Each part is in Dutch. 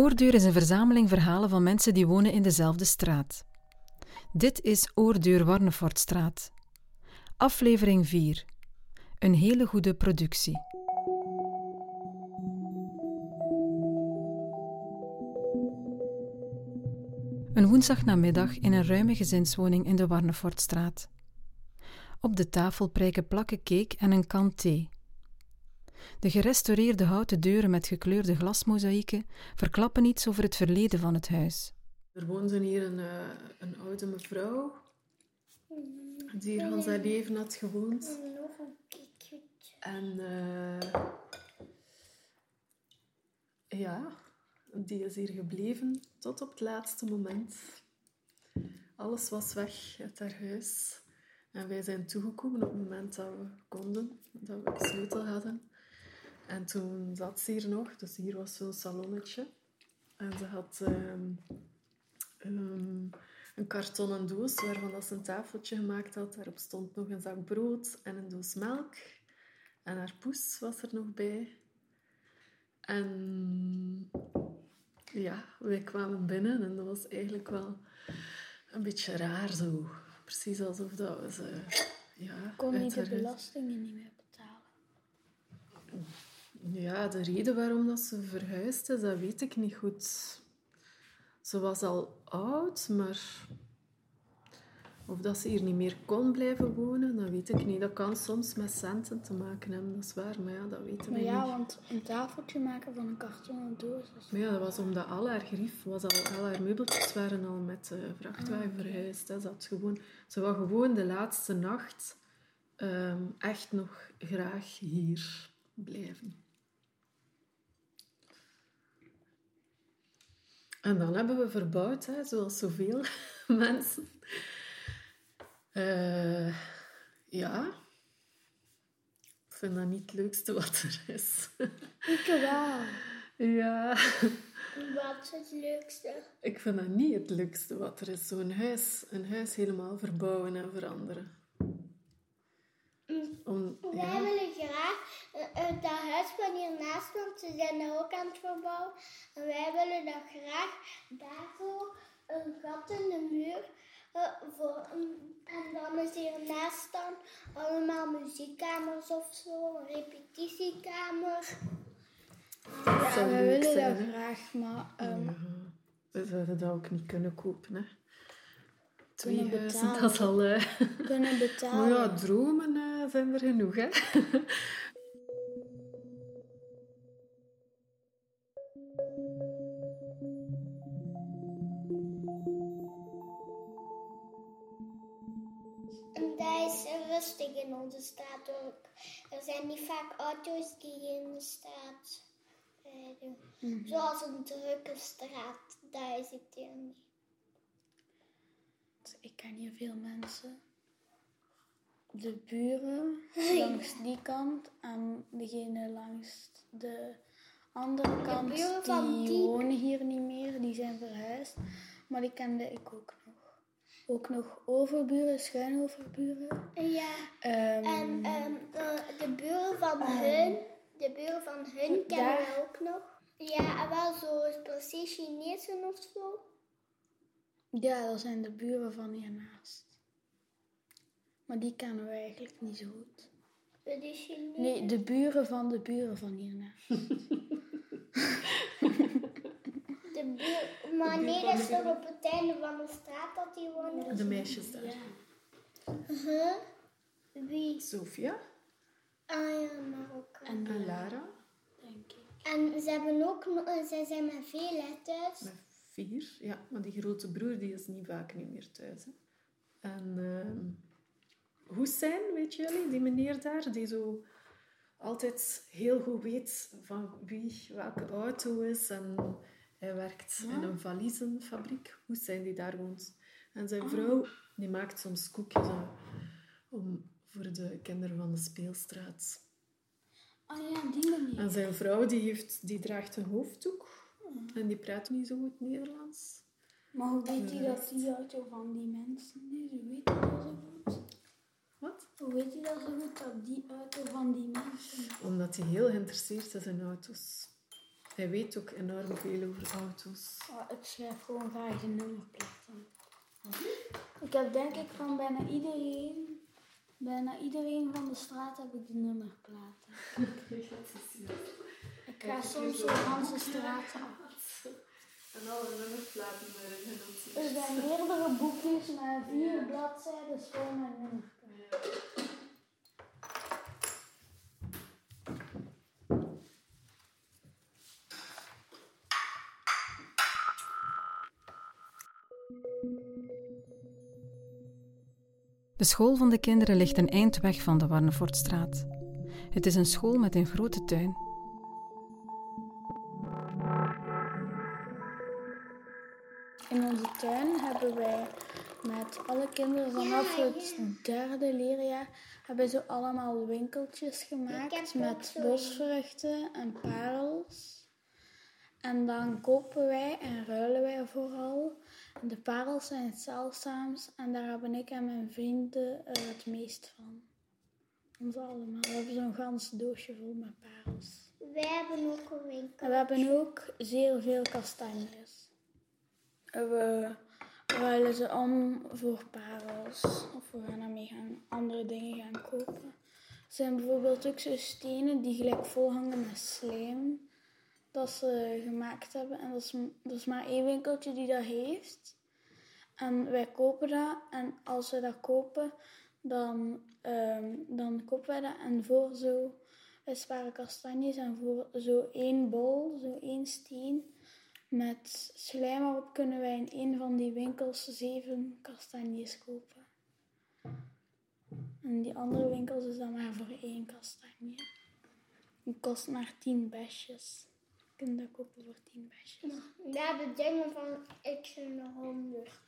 Oordeur is een verzameling verhalen van mensen die wonen in dezelfde straat. Dit is Oordeur Warnefortstraat. Aflevering 4. Een hele goede productie. Een woensdagnamiddag in een ruime gezinswoning in de Warnefortstraat. Op de tafel prijken plakken cake en een kan thee. De gerestaureerde houten deuren met gekleurde glasmozaïeken verklappen iets over het verleden van het huis. Er woonde hier een, uh, een oude mevrouw die hier al haar leven had gewoond. En uh, ja, die is hier gebleven tot op het laatste moment. Alles was weg uit haar huis. En wij zijn toegekomen op het moment dat we konden, dat we de sleutel hadden. En toen zat ze hier nog, dus hier was zo'n salonnetje. En ze had um, um, een kartonnen doos waarvan dat ze een tafeltje gemaakt had. Daarop stond nog een zak brood en een doos melk. En haar poes was er nog bij. En ja, wij kwamen binnen en dat was eigenlijk wel een beetje raar zo. Precies alsof dat we ze... Ja, Kon je de belastingen niet meer betalen? Ja, de reden waarom dat ze verhuisd is, dat weet ik niet goed. Ze was al oud, maar of dat ze hier niet meer kon blijven wonen, dat weet ik niet. Dat kan soms met centen te maken hebben, dat is waar, maar ja, dat weten we Maar niet. ja, want een tafeltje maken van een kartonnen doos is... Maar ja, dat was omdat al haar grief, was al, al haar meubeltjes waren al met de vrachtwagen verhuisd. Hè. Ze, had gewoon, ze wou gewoon de laatste nacht ehm, echt nog graag hier blijven. En dan hebben we verbouwd, hè, zoals zoveel mensen. Eh, ja, ik vind dat niet het leukste wat er is. Ik wel. ja. Wat is het leukste? Ik vind dat niet het leukste wat er is. Zo'n huis, een huis helemaal verbouwen en veranderen. Om, Wij willen graag eh, eh, dat huis van hiernaast, want ze zijn dat ook aan het verbouwen. En wij willen dat graag daar zo een gat in de muur. eh, voor, en dan is hiernaast dan allemaal muziekkamers of zo, een repetitiekamer. Ja, we willen zijn, dat hè? graag, maar... ja, we zouden dat ook niet kunnen kopen. Hè. Twee Kunnen huizen, betalen. dat is al... eh, kunnen Maar betalen. ja, dromen eh, zijn er genoeg, hè. Rustig in onze straat ook. Er zijn niet vaak auto's die in de straat rijden. Zoals een drukke straat, is het hier niet. Ik ken hier veel mensen. De buren langs die kant en degene langs de andere kant, buren van die, die- wonen hier niet meer, die zijn verhuisd. Maar die kende ik ook nog. Ook nog overburen, schuinoverburen. Ja, Ehm, en ehm, de, de buren van hun, de buren van hun kennen we ook nog. Ja, en wel zo precies Chinezen of zo. ja, dat zijn de buren van hiernaast. Maar die kennen we eigenlijk niet zo goed. De Chinezen. Nee, de buren van de buren van hiernaast. De buur, maar nee, dat is toch op het einde van de straat dat die wonen. De meisjes daar. Huh? Wie? Sophia Ah ja, maar ook. En en Lara. denk ik. En ze hebben ook, nog- eh, zij zijn met veel hè, thuis. Met vier. Ja, maar die grote broer die is niet vaak niet meer thuis. Hè. En ehm Hussein, weet jullie, die meneer daar, die zo altijd heel goed weet van wie welke auto is. En hij werkt in een valiezenfabriek. Hussein die daar woont. En zijn vrouw, die maakt soms koekjes hè, om, voor de kinderen van de speelstraat. Ah ja, die manier. En zijn vrouw die, heeft, die draagt een hoofddoek. En die praat niet zo goed Nederlands. Maar hoe weet hij dat die auto van die mensen is? Hoe weet hij dat zo? Hoe weet hij dat zo goed dat die auto van die mensen? Omdat hij heel geïnteresseerd is in auto's. Hij weet ook enorm veel over auto's. Oh, ik schrijf gewoon graag de nummerplaten. Ik heb denk ik van bijna iedereen, bijna iedereen van de straat heb ik de nummerplaten. Ik ga soms zo de straat af. En alle nummerplaten erin. Er zijn meerdere boekjes met vier bladzijden vol met nummerplaten. De school van de kinderen ligt een eind weg van de Warnefortstraat. Het is een school met een grote tuin. In onze tuin hebben wij met alle kinderen vanaf het derde leerjaar hebben ze allemaal winkeltjes gemaakt met bosvruchten en parels. En dan kopen wij en ruilen wij vooral. De parels zijn het zeldzaamst en daar hebben ik en mijn vrienden eh, het meest van. Ons allemaal. We hebben zo'n gans doosje vol met parels. Wij hebben ook een winkel. En we hebben ook zeer veel kastanjes. We ruilen ze om voor parels. Of we gaan daarmee gaan andere dingen gaan kopen. Er zijn bijvoorbeeld ook zo stenen die gelijk vol hangen met slijm. Dat ze gemaakt hebben. En dat is, dat is maar één winkeltje die dat heeft. En wij kopen dat. En als we dat kopen, dan, ehm, dan kopen wij dat. En voor zo, wij sparen kastanjes. En voor zo één bol, zo één steen, met slijm erop kunnen wij in een van die winkels zeven kastanjes kopen. En die andere winkels is dan maar voor één kastanje. Die kost maar tien besjes. Kunt dat kopen voor tien besjes. We hebben dingen van x en 100.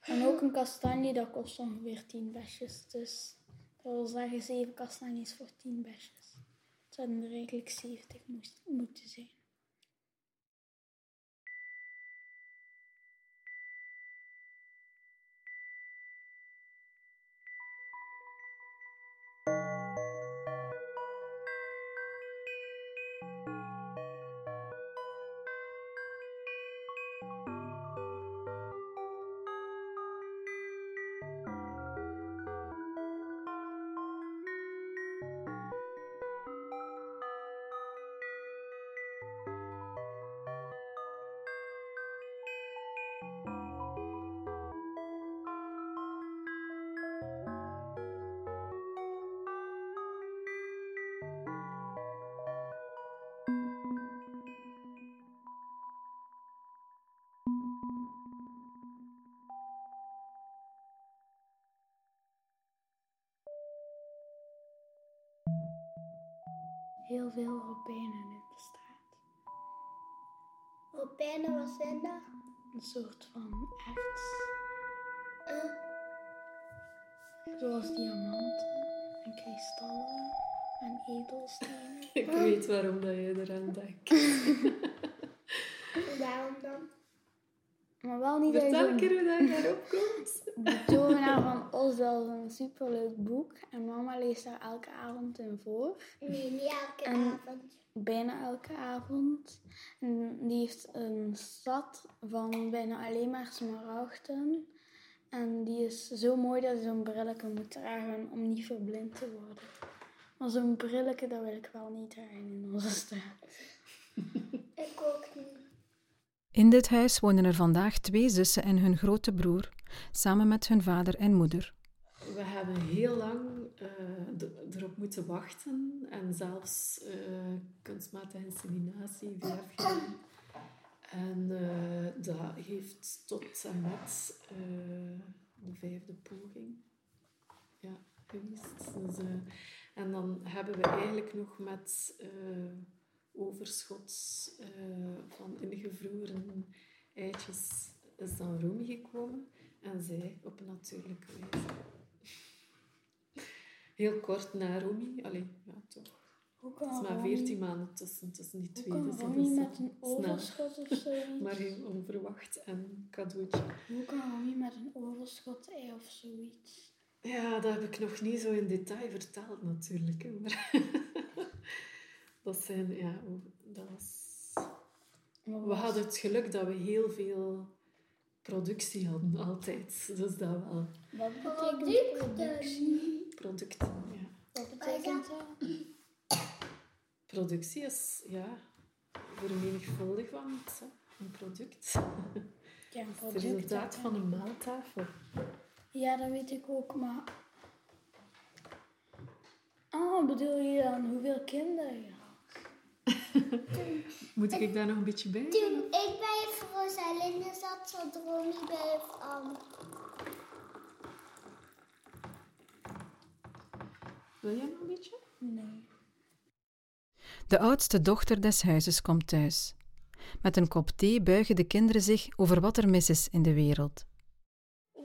En ook een kastanje, dat kost ongeveer 10 besjes. Dus dat wil zeggen 7 kastanjes voor 10 besjes. Het zouden er eigenlijk 70 moest, moeten zijn. Heel veel robijnen in de straat. Robijnen, wat zijn dat? Een soort van erts. Eh, Zoals diamanten en kristallen en edelstenen. Ik weet waarom dat je eraan denkt. waarom dan? Maar wel niet dat Vertel een keer hoe dat daarop komt. De Tovenaar van Osdel is een superleuk boek. En mama leest daar elke avond in voor. Nee, niet elke En- avond. Bijna elke avond. En die heeft een stad van bijna alleen maar smaragden. En die is zo mooi dat je zo'n brilletje moet dragen om niet verblind te worden. Maar zo'n brilletje, dat wil ik wel niet dragen in onze straat. Ik ook niet. In dit huis wonen er vandaag twee zussen en hun grote broer, samen met hun vader en moeder. We hebben heel lang eh, erop moeten wachten en zelfs eh, kunstmatige inseminatie, gedaan. En eh, dat heeft tot en met de vijfde poging ja, geweest. Dus, en dan hebben we eigenlijk nog met overschot eh, van ingevroren eitjes is dan Romy gekomen en zij op natuurlijke wijze. Heel kort na Romy, allee, ja toch. Hoe Het is maar 14 maanden tussen, tussen die hoe twee. kan dus dat Romy is, met een overschot of? Maar heel onverwacht en cadeautje. Hoe kan Romy met een overschot ei of zoiets? Ja, dat heb ik nog niet zo in detail verteld natuurlijk. Hè, maar dat zijn, ja, dat was We hadden het geluk dat we heel veel productie hadden, altijd. Dus dat wel. Wat betekent productie? Producten. Ja. Wat betekent dat? Productie is, ja, vermenigvuldig van iets, hè. Een product. Ja, een Het product. resultaat hè. van een maaltafel. Ja, dat weet ik ook, maar... Ah, bedoel je dan hoeveel kinderen? Moet ik daar nog een beetje bij? Toen ik bij Rosaline zat, zat Romy bij Anne. Wil jij nog een beetje? Nee. De oudste dochter des huizes komt thuis. Met een kop thee buigen de kinderen zich over wat er mis is in de wereld.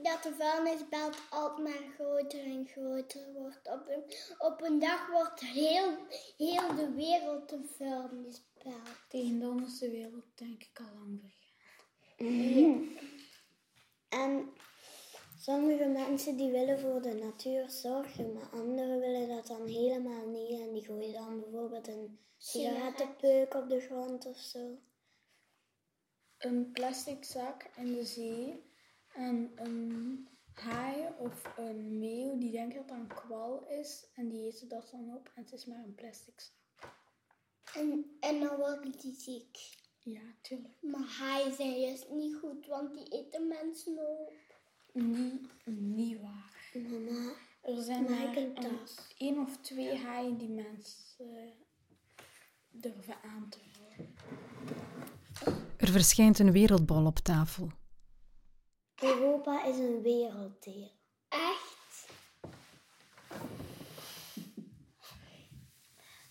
Dat de vuilnisbelt altijd maar groter en groter wordt. Op een, op een dag wordt heel, heel de wereld een vuilnisbelt. Tegen dan is de wereld denk ik al lang vergaan. En sommige mensen die willen voor de natuur zorgen, maar anderen willen dat dan helemaal niet. En die gooien dan bijvoorbeeld een sigarettenpeuk op de grond of zo. Een plastic zak in de zee en een haai of een meeuw die denkt dat dat een kwal is en die eten dat dan op en het is maar een plastic zak. En, en dan worden die ziek. Ja, tuurlijk. Maar hij zei juist niet goed, want die eten mensen op. Niet, niet waar. Mama, Er zijn maar één of twee haaien die mensen durven aan te vallen. Er verschijnt een wereldbol op tafel. Europa is een werelddeel. Echt?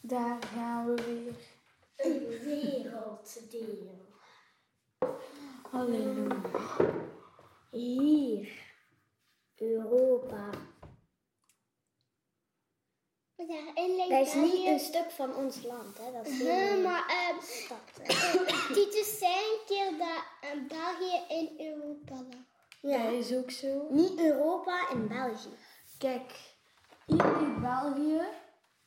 Daar gaan we weer. Een werelddeel. Halleluja. Hier, Europa. Maar daarin Dat is niet een stuk van ons land, hè? Dat is Nee, maar ehm, stad. Titus zei een keer dat België in Europa lag. Dat is ook zo. Niet Europa en België. Kijk, hier ligt België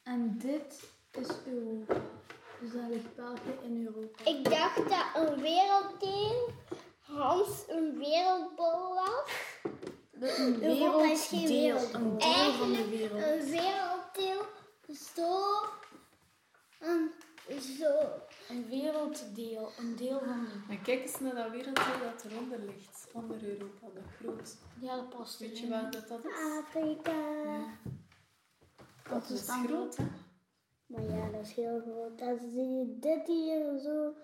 en dit is Europa. Dus daar ligt België in Europa. Ik dacht dat een werelddeel Hans een wereldbol was. Een Europa is geen werelddeel. Een deel van de Eigenlijk wereld. een werelddeel zo. Zo. Een werelddeel, een deel van de En kijk eens naar dat werelddeel dat eronder ligt. Onder Europa, dat groot. Ja, dat past Weet je waar dat, dat is? Afrika. Dat is is dan groot, hè? Maar ja, dat is heel groot. Dat is die, dit hier zo.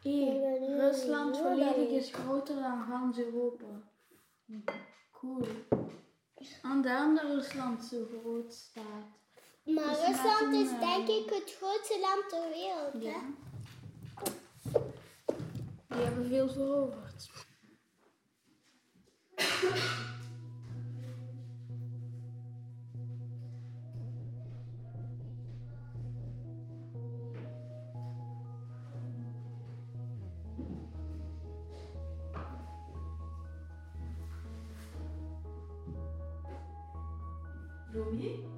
Hier, Rusland ja, volledig is groter dan gans Europa. Cool. En daarom dat Rusland zo groot staat. Maar Dus Rusland is eh, denk ik het grootste land ter wereld. Ja. Hè? Die hebben veel veroverd. Romy?